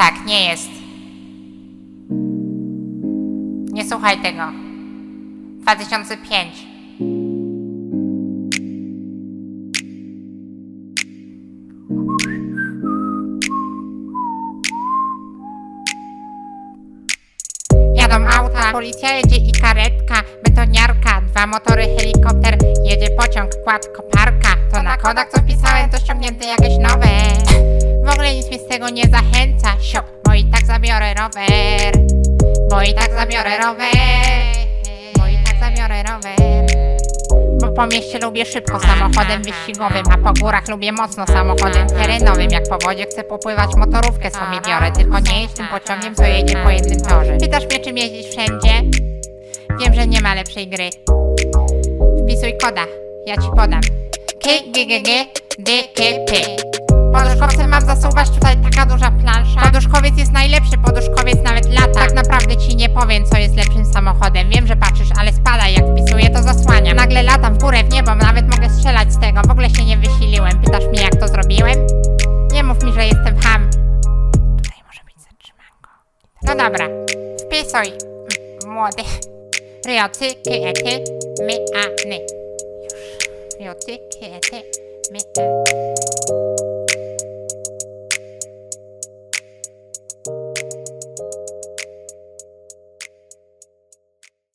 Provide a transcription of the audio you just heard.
Tak, nie jest. Nie słuchaj tego. 2005. Jadą auta, policja jedzie i karetka, betoniarka, dwa motory, helikopter, jedzie pociąg, kład, koparka. To na kodach co wpisałem, to ściągnięte jakieś nowe. Tego nie zachęca, siop, bo i tak zabiorę rower. Bo i tak zabiorę rower. Bo i tak zabiorę rower. Bo po mieście lubię szybko samochodem wyścigowym, a po górach lubię mocno samochodem terenowym. Jak po wodzie chcę popływać, motorówkę sobie biorę. Tylko nie jedź tym pociągiem, co jedzie po jednym torze. Pytasz mnie, czym jeździć wszędzie? Wiem, że nie ma lepszej gry. Wpisuj koda, ja ci podam. G, G, G, D, K, P. Poduszkowcem mam zasuwać tutaj taka powiem, co jest lepszym samochodem. Wiem, że patrzysz, ale spadaj, jak wpisuję, to zasłaniam. Nagle latam w górę, w niebo, nawet mogę strzelać z tego. W ogóle się nie wysiliłem. Pytasz mnie, jak to zrobiłem? Nie mów mi, że jestem ham. Tutaj może być zatrzymanko. No dobra, wpisuj, m- młody. Ryocy, kiety, my, a, ny. Już. Ryocy, kiety, my, a.